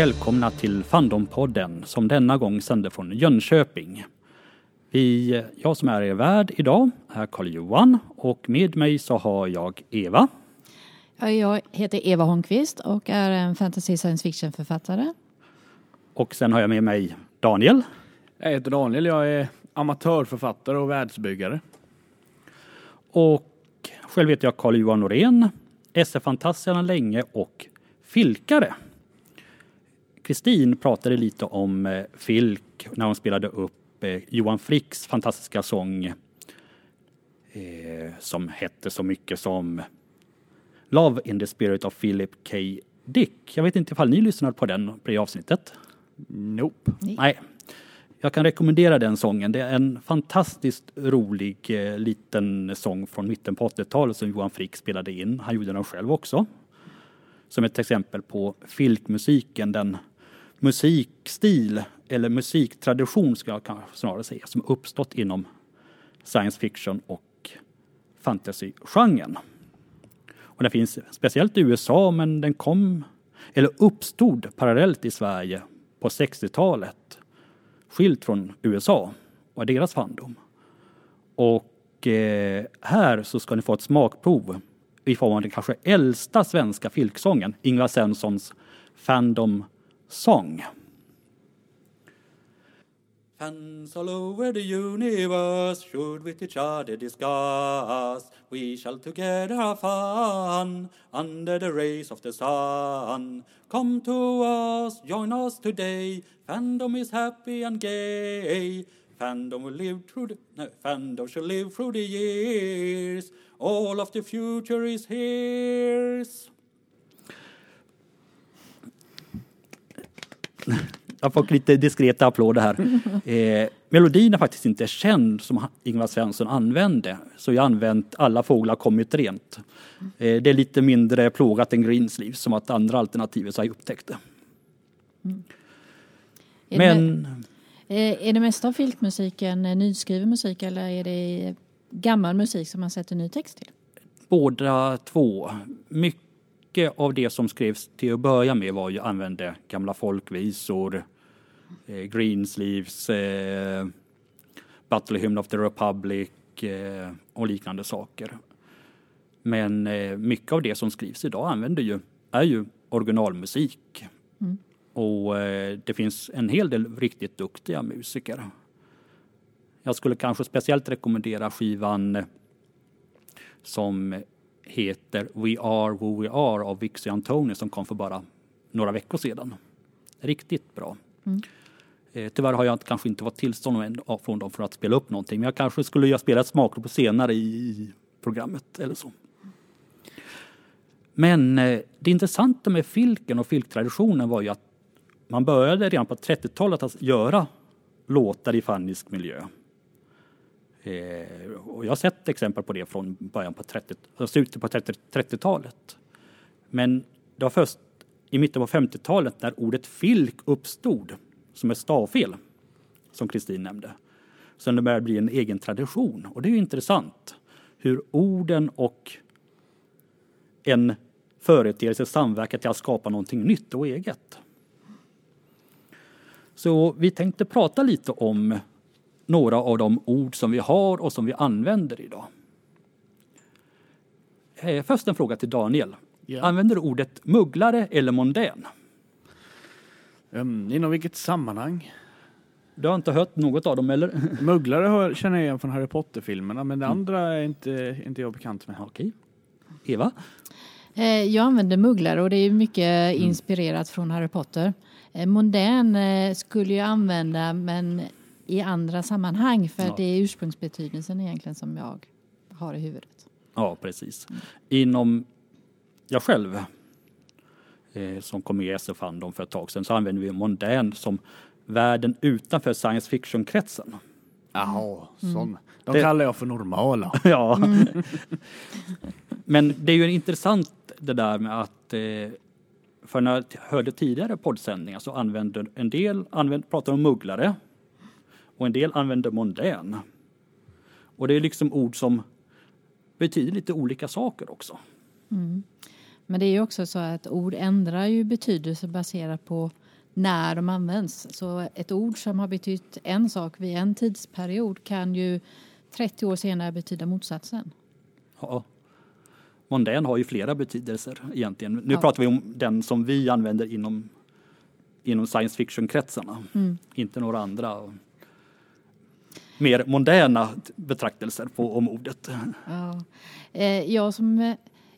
välkomna till Fandompodden som denna gång sänder från Jönköping. Vi, jag som är er värd idag är Karl-Johan och med mig så har jag Eva. Jag heter Eva Holmqvist och är en fantasy science fiction författare. Och sen har jag med mig Daniel. Jag heter Daniel, jag är amatörförfattare och världsbyggare. Och själv heter jag Carl-Johan Norén, SF-fantast sedan länge och filkare. Kristin pratade lite om eh, Filk när hon spelade upp eh, Johan Fricks fantastiska sång eh, som hette så mycket som Love in the Spirit of Philip K. Dick. Jag vet inte ifall ni lyssnade på den på det avsnittet? Nope. Nej. Nej. Jag kan rekommendera den sången. Det är en fantastiskt rolig eh, liten sång från mitten på 80-talet som Johan Frick spelade in. Han gjorde den själv också. Som ett exempel på filkmusiken, den musikstil eller musiktradition ska jag kanske snarare säga, som uppstått inom science fiction och fantasy-genren. Och den finns speciellt i USA men den kom, eller uppstod parallellt i Sverige på 60-talet. Skilt från USA och deras fandom. Och eh, här så ska ni få ett smakprov i form av den kanske äldsta svenska filksången, Ingvar Svenssons Fandom Song. Fans all over the universe should with each other discuss. We shall together have fun under the rays of the sun. Come to us, join us today. Fandom is happy and gay. Fandom will live through the no, fandom shall live through the years. All of the future is here. Jag fick lite diskreta applåder här. Eh, melodin är faktiskt inte känd som Ingvar Svensson använde. Så jag har använt Alla fåglar kommit rent. Eh, det är lite mindre plågat än Greensleeves som att andra alternativet har jag upptäckt det. Är Men Det, eh, är det mesta av filkmusiken eh, nyskriven musik eller är det gammal musik som man sätter ny text till? båda två. Mycket av det som skrevs till att börja med var ju använde gamla folkvisor, eh, Greensleeves, eh, Battle Hymn of the Republic eh, och liknande saker. Men eh, mycket av det som skrivs idag använder ju, är ju originalmusik. Mm. Och eh, det finns en hel del riktigt duktiga musiker. Jag skulle kanske speciellt rekommendera skivan eh, som heter We Are Who We Are av Vixie Antoni som kom för bara några veckor sedan. Riktigt bra. Mm. Eh, tyvärr har jag kanske inte fått tillstånd från dem för att spela upp någonting men jag kanske skulle jag spela ett smakprov senare i programmet eller så. Men eh, det intressanta med filken och filktraditionen var ju att man började redan på 30-talet att göra låtar i fannisk miljö. Eh, och jag har sett exempel på det från början på 30, slutet på 30 30-talet. Men det var först i mitten på 50-talet när ordet filk uppstod som ett stavfel, som Kristin nämnde. Sen det började bli en egen tradition. Och det är ju intressant hur orden och en företeelse samverkar till att skapa någonting nytt och eget. Så vi tänkte prata lite om några av de ord som vi har och som vi använder idag. Eh, Först en fråga till Daniel. Ja. Använder du ordet mugglare eller mondän? Um, inom vilket sammanhang? Du har inte hört något av dem eller? Mugglare hör, känner jag igen från Harry Potter-filmerna men det Mm. andra är inte, inte jag bekant med. Okej. Eva? Eh, Jag använder mugglare och det är mycket inspirerat från Harry Potter. Eh, Mondän eh, skulle jag använda men i andra sammanhang för Ja. det är ursprungsbetydelsen egentligen som jag har i huvudet. Ja, precis. Inom jag själv eh, som kom med i SF Fandom för ett tag sedan så använder vi mondän som världen utanför science fiction-kretsen. Jaha, sån. De Det- kallar jag för normala. Ja. Men det är ju intressant det där med att eh, för när jag hörde tidigare poddsändningar så använde en del använd, pratar om mugglare och en del använder mondän. Och det är liksom ord som betyder lite olika saker också. Men det är ju också så att ord ändrar ju betydelse baserat på när de används. Så ett ord som har betytt en sak vid en tidsperiod kan ju 30 år senare betyda motsatsen. Ja. Mondän har ju flera betydelser egentligen. Nu Ja. pratar vi om den som vi använder inom, inom science fiction-kretsarna. Mm. Inte några andra mer moderna betraktelser på om ordet. Ja. Eh, Jag, som, eh,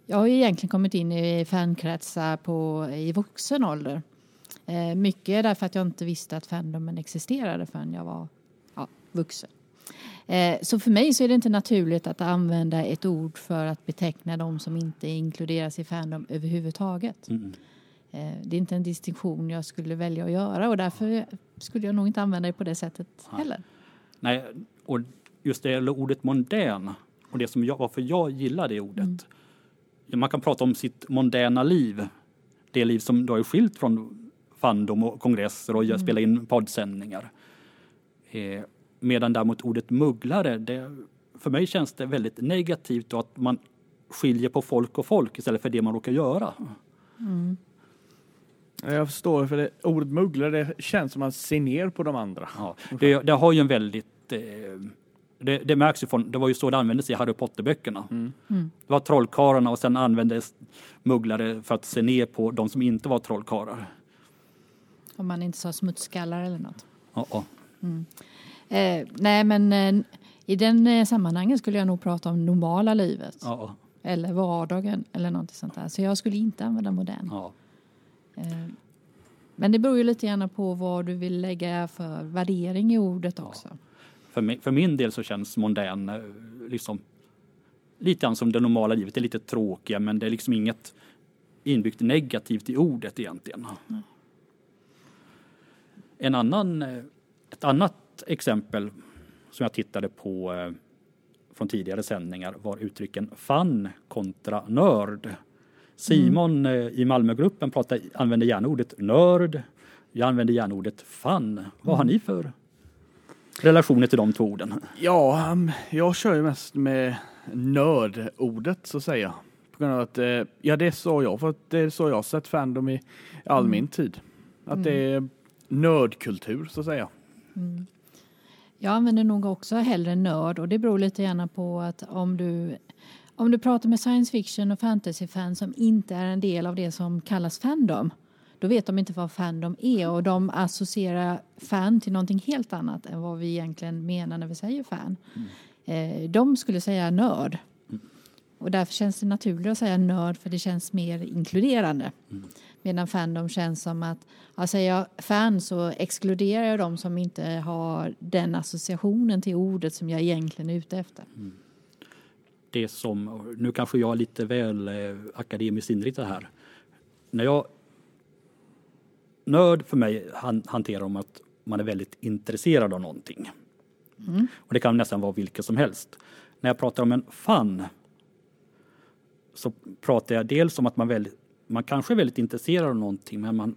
jag har egentligen kommit in i fankretsar på, i vuxen ålder. Eh, Mycket därför att jag inte visste att fandomen existerade förrän jag var ja, vuxen. Så för mig så är det inte naturligt att använda ett ord för att beteckna de som inte inkluderas i fandom överhuvudtaget. Mm. Det är inte en distinktion jag skulle välja att göra och därför skulle jag nog inte använda det på det sättet heller. Nej, och just det gäller ordet mondän och det som jag, varför jag gillar det ordet. Man kan prata om sitt mondäna liv. Det liv som då är skilt från fandom och kongresser och mm. spela in poddsändningar. Eh, medan däremot ordet mugglare, det, för mig känns det väldigt negativt och att man skiljer på folk och folk istället för det man råkar göra. Jag förstår, för det, ordet mugglare det känns som att man ser ner på de andra. Ja, det, det har ju en väldigt... Eh, det, det märks ju från, det var ju så det användes i Harry Potter-böckerna. Mm. Mm. Det var trollkarlarna och sen användes mugglare för att se ner på de som inte var trollkarlar. Om man inte sa smutsskallar eller något. Ja, ja. Eh, nej, men eh, i den eh, sammanhangen skulle jag nog prata om normala livet. ja, Eller vardagen eller något sånt där. Så jag skulle inte använda modern. Ja. Eh, men det beror ju lite grann på vad du vill lägga för värdering i ordet också. För, mig, för min del så känns mondän eh, liksom lite grann som det normala livet. Det är lite tråkiga men det är liksom inget inbyggt negativt i ordet egentligen. En annan, eh, ett annat exempel som jag tittade på från tidigare sändningar var uttrycken fan kontra nörd. Simon eh, i Malmögruppen pratar, använder gärna ordet nörd. Jag använder gärna ordet fan. Vad har ni för relationer till de två orden? Ja, um, jag kör ju mest med nördordet så att säga. På grund av att, eh, ja det så jag, för att det är så jag har sett fandom i all min tid. Att det är nördkultur så att säga. Jag använder nog också hellre nörd och det beror lite grann på att om du om du pratar med science fiction och fantasy-fans som inte är en del av det som kallas fandom då vet de inte vad fandom är och de associerar fan till någonting helt annat än vad vi egentligen menar när vi säger fan. Eh, de skulle säga nörd. Och därför känns det naturligt att säga nörd för det känns mer inkluderande. Medan fandom känns som att, ja, säger jag fan så exkluderar jag de som inte har den associationen till ordet som jag egentligen är ute efter det som, nu kanske jag är lite väl eh, akademiskt inriktad här. När jag, nörd för mig han, hanterar om att man är väldigt intresserad av någonting. Och det kan nästan vara vilket som helst. När jag pratar om en fan så pratar jag dels om att man, väl, man kanske är väldigt intresserad av någonting men man,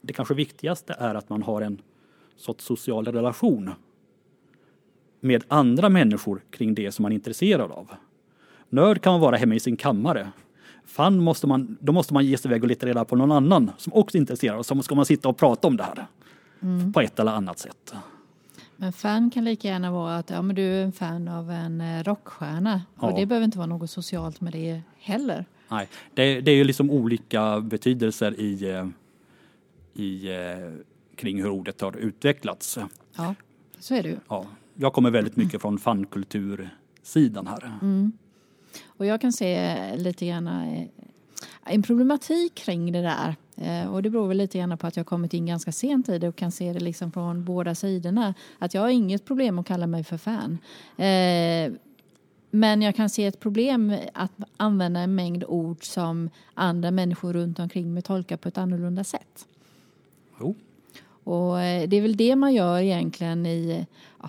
det kanske viktigaste är att man har en sorts social relation med andra människor kring det som man är intresserad av. Nörd kan man vara hemma i sin kammare. Fan måste man, då måste man ge sig iväg och leta reda på någon annan som också är intresserad och så ska man sitta och prata om det här. På ett eller annat sätt. Men fan kan lika gärna vara att ja, men du är en fan av en eh, rockstjärna. Ja. Och det behöver inte vara något socialt med det heller. Nej, det, det är ju liksom olika betydelser i, eh, i, eh, kring hur ordet har utvecklats. Ja, så är det ju. Ja, jag kommer väldigt mycket från fankultursidan här. Och jag kan se lite grann eh, en problematik kring det där. Eh, Och det beror väl lite grann på att jag kommit in ganska sent i det och kan se det liksom från båda sidorna. Att jag har inget problem att kalla mig för fan. Eh, Men jag kan se ett problem att använda en mängd ord som andra människor runt omkring mig tolkar på ett annorlunda sätt. Jo. Och eh, det är väl det man gör egentligen i, ja,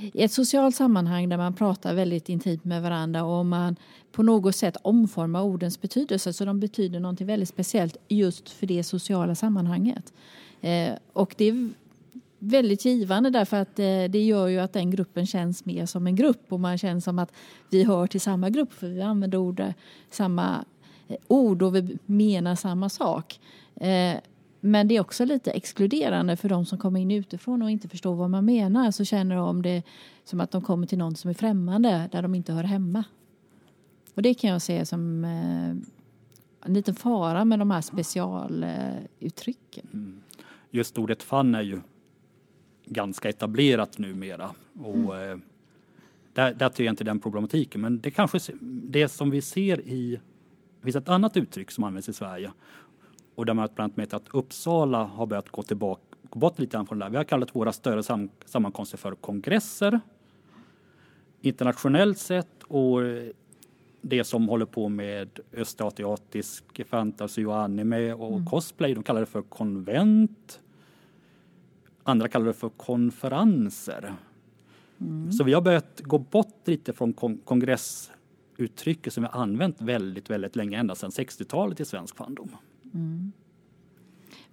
i ett socialt sammanhang där man pratar väldigt intimt med varandra och man på något sätt omformar ordens betydelse så de betyder något väldigt speciellt just för det sociala sammanhanget. Eh, och det är väldigt givande därför att eh, det gör ju att den gruppen känns mer som en grupp och man känner som att vi hör till samma grupp för vi använder ord, samma eh, ord och vi menar samma sak. Eh, men det är också lite exkluderande för de som kommer in utifrån och inte förstår vad man menar. Så känner de det som att de kommer till någon som är främmande där de inte hör hemma. Och det kan jag se som eh, en liten fara med de här specialuttrycken. Mm. Just ordet fan är ju ganska etablerat numera. Och, mm. eh, där, där ser jag inte den problematiken. Men det kanske det som vi ser i, det finns ett annat uttryck som används i Sverige. Och där man bland annat att Uppsala har börjat gå tillbaka, gå bort lite grann från det där. Vi har kallat våra större sam, sammankomster för kongresser. Internationellt sett och det som håller på med östasiatisk fantasy och anime och mm. cosplay, de kallar det för konvent. Andra kallar det för konferenser. Mm. Så vi har börjat gå bort lite från kon kongressuttrycket som vi har använt väldigt, väldigt länge, ända sedan 60-talet i svensk fandom. Mm.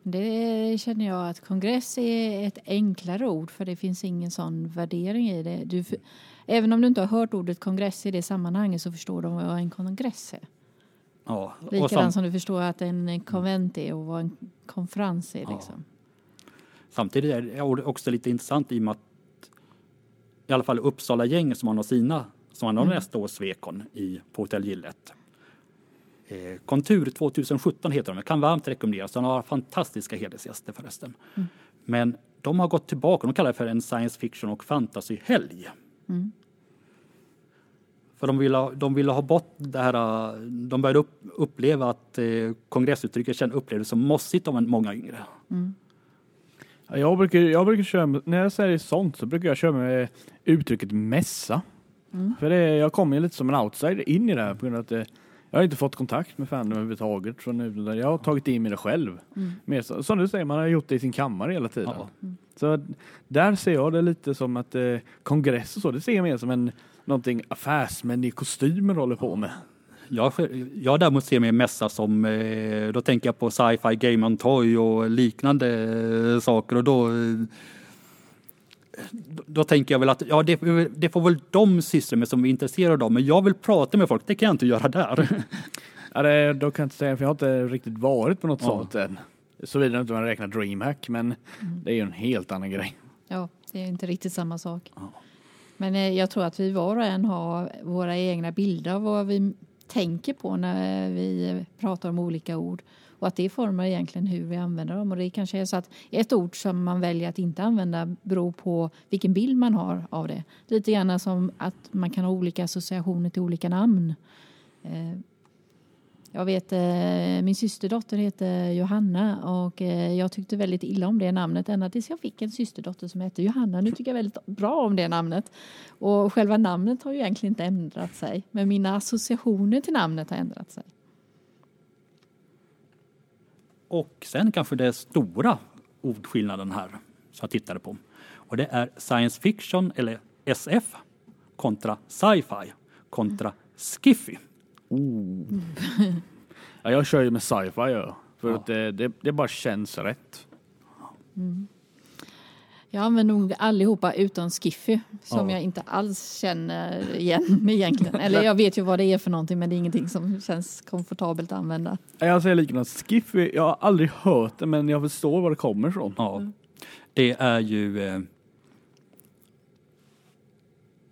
Det känner jag att kongress är ett enklare ord för det finns ingen sån värdering i det. Du, även om du inte har hört ordet kongress i det sammanhanget så förstår de vad en kongress är. Ja, Likadant som du förstår att en konvent är och vad en konferens är. Ja. Liksom. Samtidigt är det också lite intressant i och med att i alla fall Uppsala gäng som har sina som har mm. nästa års Svekon i, på Hotell Gillet. Eh, Kontur 2017 heter de, jag kan varmt rekommendera. De har fantastiska hedersgäster förresten. Mm. Men de har gått tillbaka, de kallar det för en science fiction och fantasyhelg. Mm. För de ville, de ville ha bort det här, de började upp, uppleva att eh, kongressuttrycket upplevdes som mossigt av många yngre. Mm. Jag brukar, jag brukar köra, när jag säger sånt så brukar jag köra med uttrycket mässa. Mm. För det, jag kommer ju lite som en outsider in i det här på grund av att jag har inte fått kontakt med Fandom överhuvudtaget. Från, jag har tagit in mig det själv. Mm. Mer, som du säger, man har gjort det i sin kammare hela tiden. Ja. Mm. Så där ser jag det lite som att eh, kongress och så, det ser jag mer som en någonting affärsmän i kostymer håller på med. Jag, jag däremot ser mer mässa som, eh, då tänker jag på sci-fi, game on toy och liknande eh, saker och då då tänker jag väl att ja, det, det får väl de syssla med som är intresserade av, men jag vill prata med folk, det kan jag inte göra där. Ja, det, då kan jag inte säga, för jag har inte riktigt varit på något ja. sånt än. Såvida inte man räknar DreamHack, men mm. det är ju en helt annan grej. Ja, det är inte riktigt samma sak. Ja. Men eh, jag tror att vi var och en har våra egna bilder av vad vi tänker på när vi pratar om olika ord och att det formar egentligen hur vi använder dem. Och det kanske är så att ett ord som man väljer att inte använda beror på vilken bild man har av det. Lite grann som att man kan ha olika associationer till olika namn. Eh, jag vet, eh, min systerdotter heter Johanna och eh, jag tyckte väldigt illa om det namnet ända tills jag fick en systerdotter som heter Johanna. Nu tycker jag väldigt bra om det namnet. Och själva namnet har ju egentligen inte ändrat sig, men mina associationer till namnet har ändrat sig. Och sen kanske det stora ordskillnaden här som jag tittade på. Och det är science fiction eller SF kontra sci-fi kontra skiffy. Oh. ja, jag kör ju med sci-fi ja. för ja. att det, det, det, bara känns rätt. Mm. Jag använder nog allihopa utom Skiffy som ja. jag inte alls känner igen egentligen. Eller jag vet ju vad det är för någonting men det är ingenting som känns komfortabelt att använda. Jag säger likadant. Skiffy, jag har aldrig hört det men jag förstår var det kommer ifrån. Ja. Mm. Det är ju eh,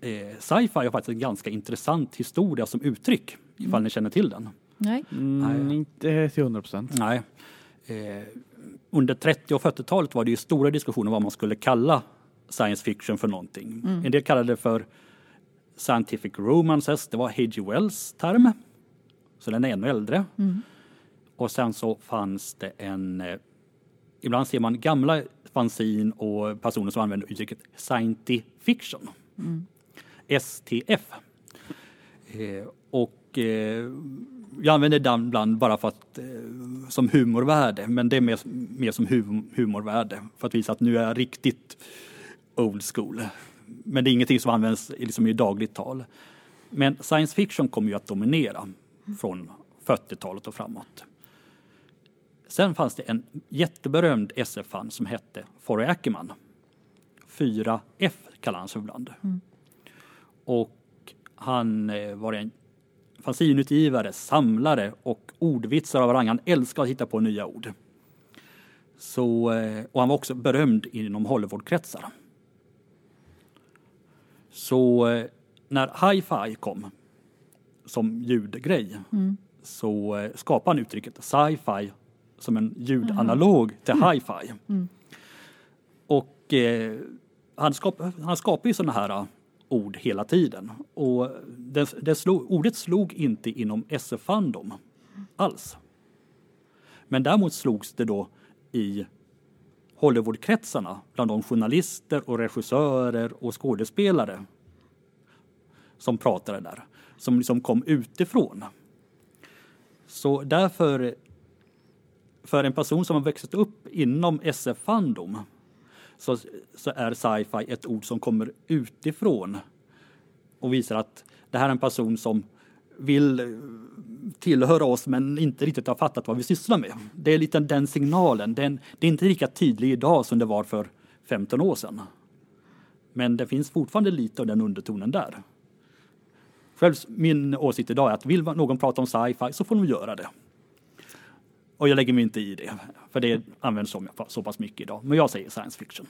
eh, Sci-fi har faktiskt en ganska intressant historia som uttryck ifall mm. ni känner till den. Nej. Mm, Nej. Inte till hundra procent. Nej. Eh, under 30 och 40-talet var det ju stora diskussioner vad man skulle kalla science fiction för någonting. Mm. En del kallade det för scientific romances, det var H.G. Wells term. Så den är ännu äldre. Mm. Och sen så fanns det en, eh, ibland ser man gamla fanzin och personer som använder uttrycket science fiction. Mm. STF. Eh, och eh, jag använder den ibland bara för att, eh, som humorvärde, men det är mer, mer som hum, humorvärde för att visa att nu är jag riktigt old school. Men det är ingenting som används liksom i dagligt tal. Men science fiction kommer ju att dominera från 40-talet och framåt. Sen fanns det en jätteberömd SF-fan som hette Forry Ackerman. 4F kallar han sig ibland. Mm. Och han eh, var en fanzinutgivare, samlare och ordvitsar av rang. Han älskar att hitta på nya ord. Så, eh, och han var också berömd inom Hollywoodkretsar. Så eh, när hi-fi kom som ljudgrej mm. så eh, skapade han uttrycket sci-fi som en ljudanalog mm. till hi-fi. Mm. Och eh, han, skap, han skapar ju sådana här ord hela tiden. Och det, det slog, ordet slog inte inom SF-fandom alls. Men däremot slogs det då i Hollywoodkretsarna bland de journalister och regissörer och skådespelare som pratade där, som liksom kom utifrån. Så därför, för en person som har växt upp inom SF-fandom så, så är sci-fi ett ord som kommer utifrån och visar att det här är en person som vill eh, tillhöra oss men inte riktigt har fattat vad vi sysslar med. Det är lite den signalen. Den, det är inte lika tydlig idag som det var för 15 år sedan. Men det finns fortfarande lite av den undertonen där. Själv, min åsikt idag är att vill någon prata om sci-fi så får de göra det. Och jag lägger mig inte i det, för det används så, så pass mycket idag. Men jag säger science fiction.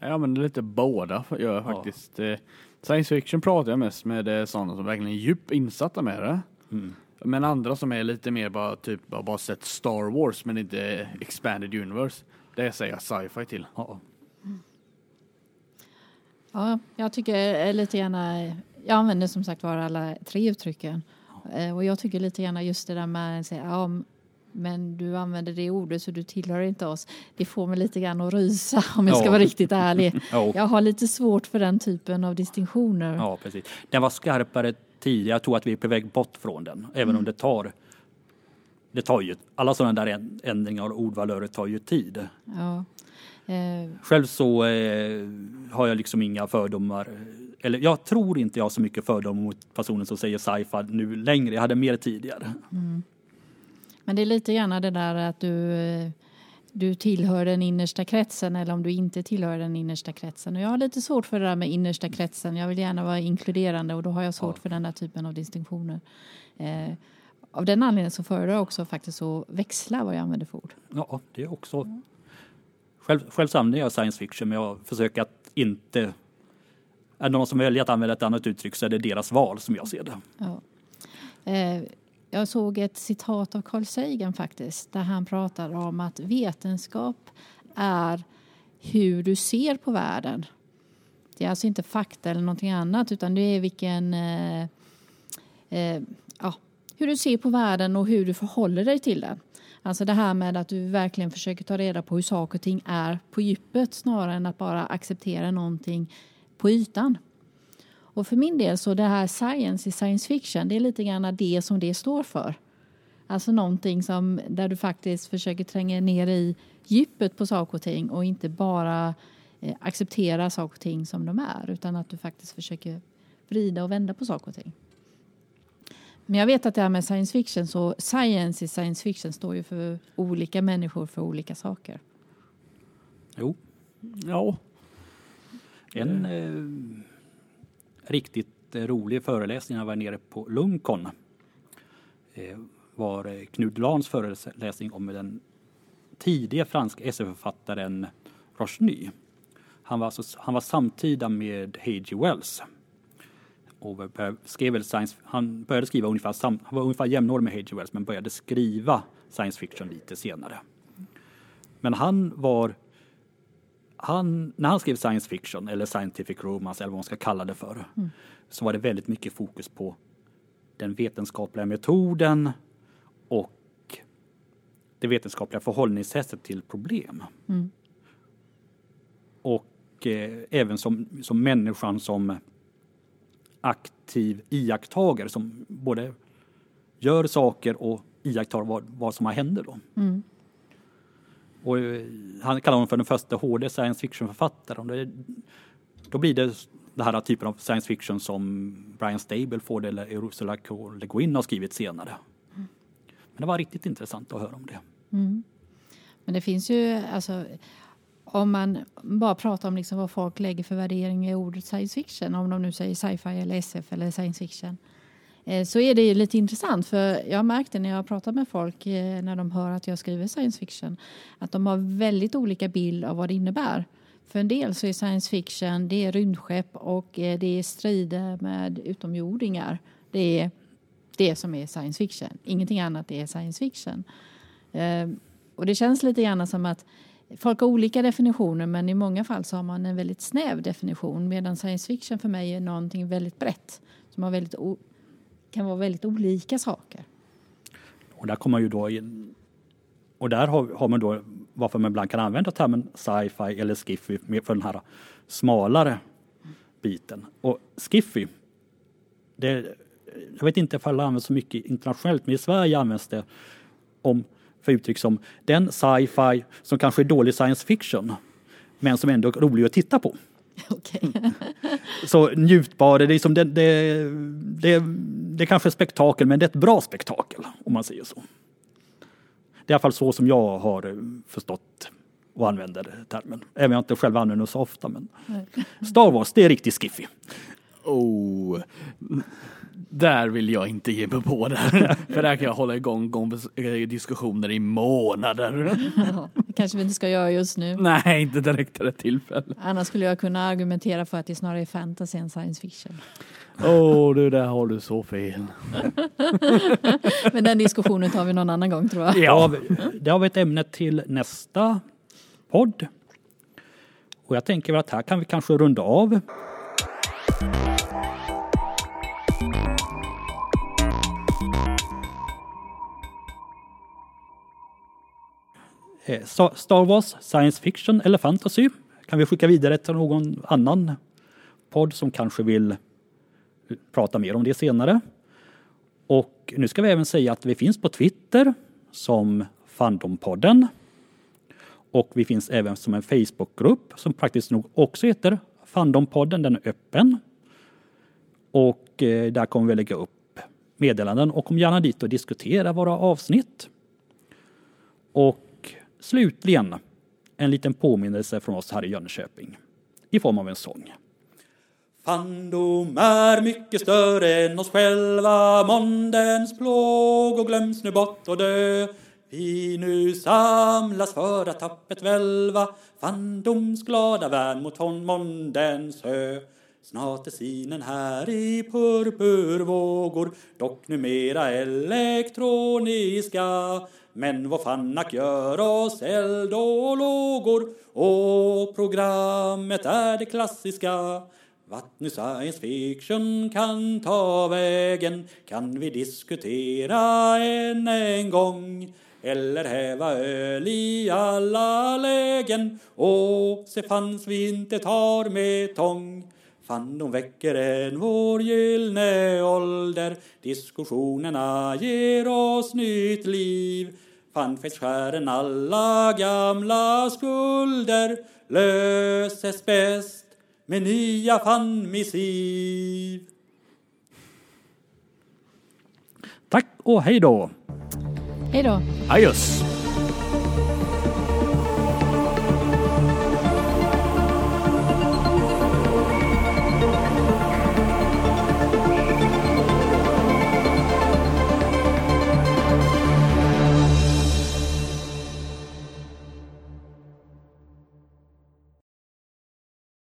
Jag använder lite båda, gör jag faktiskt. Ja. Eh, science fiction pratar jag mest med eh, sådana som verkligen är djupt insatta med det. Mm. Men andra som är lite mer bara typ bara, bara sett Star Wars men inte expanded universe. Det säger jag sci-fi till. Ja. ja, jag tycker lite gärna, jag använder som sagt var alla tre uttrycken. Eh, och jag tycker lite gärna just det där med att säga, ja, men du använder det ordet så du tillhör inte oss. Det får mig lite grann att rysa om jag ska vara riktigt ärlig. ja. Jag har lite svårt för den typen av distinktioner. Ja, precis. Den var skarpare tidigare. Jag tror att vi är på väg bort från den, även mm. om det tar det tar ju, alla sådana där ändringar av ordvalörer tar ju tid. Ja. Eh. Själv så eh, har jag liksom inga fördomar. Eller jag tror inte jag har så mycket fördomar mot personen som säger sci-fi nu längre. Jag hade mer tidigare. Mm. Men det är lite gärna det där att du, du tillhör den innersta kretsen eller om du inte tillhör den innersta kretsen. Och jag har lite svårt för det där med innersta kretsen. Jag vill gärna vara inkluderande och då har jag svårt ja. för den där typen av distinktioner. Eh, av den anledningen så föredrar jag också faktiskt att växla vad jag använder för ord. Ja, det är också. Själv, själv använder jag science fiction men jag försöker att inte är det någon som väljer att använda ett annat uttryck så är det deras val som jag ser det. Ja. Eh, jag såg ett citat av Carl Sagan faktiskt där han pratar om att vetenskap är hur du ser på världen. Det är alltså inte fakta eller någonting annat utan det är vilken eh, eh, ja, hur du ser på världen och hur du förhåller dig till den. Alltså det här med att du verkligen försöker ta reda på hur saker och ting är på djupet snarare än att bara acceptera någonting på ytan. Och för min del så det här science i science fiction, det är lite grann det som det står för. Alltså någonting som, där du faktiskt försöker tränga ner i djupet på saker och ting och inte bara eh, acceptera saker och ting som de är utan att du faktiskt försöker vrida och vända på saker och ting. Men jag vet att det här med science fiction, så science i science fiction står ju för olika människor för olika saker. Jo. Ja. En... Eh riktigt eh, rolig föreläsning när jag var nere på Lunkon eh, var eh, Knud Lans föreläsning om den tidiga franska SF-författaren Rochny. Han var, alltså, han var samtida med H.G. Wells. Och skrev science, han började skriva ungefär, sam, han var ungefär jämnårig med H.G. Wells men började skriva science fiction lite senare. Men han var han, när han skrev science fiction eller scientific romance eller vad man ska kalla det för mm. så var det väldigt mycket fokus på den vetenskapliga metoden och det vetenskapliga förhållningssättet till problem. Mm. Och eh, även som, som människan som aktiv iakttagare som både gör saker och iakttar vad, vad som händer då. Mm. Och eh, han kallar honom för den första HD science fiction-författaren. Då blir det den här typen av science fiction som Brian Stableford eller Ursula K. Le Guin har skrivit senare. Mm. Men det var riktigt intressant att höra om det. Mm. Men det finns ju, alltså, om man bara pratar om liksom vad folk lägger för värdering i ordet science fiction, om de nu säger sci-fi eller SF eller science fiction. Eh, så är det lite intressant för jag märkte när jag pratar med folk eh, när de hör att jag skriver science fiction att de har väldigt olika bild av vad det innebär. För en del så är science fiction det är rymdskepp och eh, det är strider med utomjordingar. Det är det som är science fiction. Ingenting annat är science fiction. Och det känns lite grann som att folk har olika definitioner men i många fall så har man en väldigt snäv definition medan science fiction för mig är någonting väldigt brett som har väldigt kan vara väldigt olika saker. Och där kommer ju då in, och där har, har, man då varför man ibland kan använda termen sci-fi eller skiffy för den här smalare biten. Och skiffy, det, jag vet inte ifall det används så mycket internationellt, men i Sverige används det om för uttryck som den sci-fi som kanske är dålig science fiction, men som ändå är rolig att titta på. Okay. så njutbar, det är, liksom det, det, det, det är kanske är spektakel men det är ett bra spektakel om man säger så. Det är i alla fall så som jag har förstått och använder termen. Även om jag inte själv använder den så ofta. Men Star Wars, det är riktigt skiffy. Oh, där vill jag inte ge mig på det. För där kan jag hålla igång diskussioner i månader. Ja, det kanske vi inte ska göra just nu. Nej, inte direkt rätt tillfälle. Annars skulle jag kunna argumentera för att det snarare är fantasy än science fiction. Åh, oh, du, där har du så fel. Men den diskussionen tar vi någon annan gång tror jag. Ja, det har vi ett ämne till nästa podd. Och jag tänker att här kan vi kanske runda av. Eh, Star Wars, science fiction eller fantasy kan vi skicka vidare till någon annan podd som kanske vill eh, prata mer om det senare. Och nu ska vi även säga att vi finns på Twitter som Fandompodden. Och vi finns även som en Facebookgrupp som praktiskt nog också heter Fandompodden. Den är öppen. Och eh, där kommer vi lägga upp meddelanden och kom gärna dit och diskutera våra avsnitt. Och Slutligen en liten påminnelse från oss här i Jönköping i form av en sång. Fandom är mycket större än oss själva. Måndens plåg och glöms nu bort och dö. Vi nu samlas för att tappet välva. Fandoms glada värn mot måndens hö Snart är sinen här i purpurvågor Dock numera elektroniska men vad Fannak gör oss eld och lågor? Och programmet är det klassiska. Vart nu science fiction kan ta vägen? Kan vi diskutera än en gång? Eller häva öl i alla lägen? Och se fanns vi inte tar med tång? Fan, de väcker en vår gyllne ålder Diskussionerna ger oss nytt liv Fanfest alla gamla skulder löses bäst med nya fanmissiv. Tack och hej då! Hej då! Adjöss!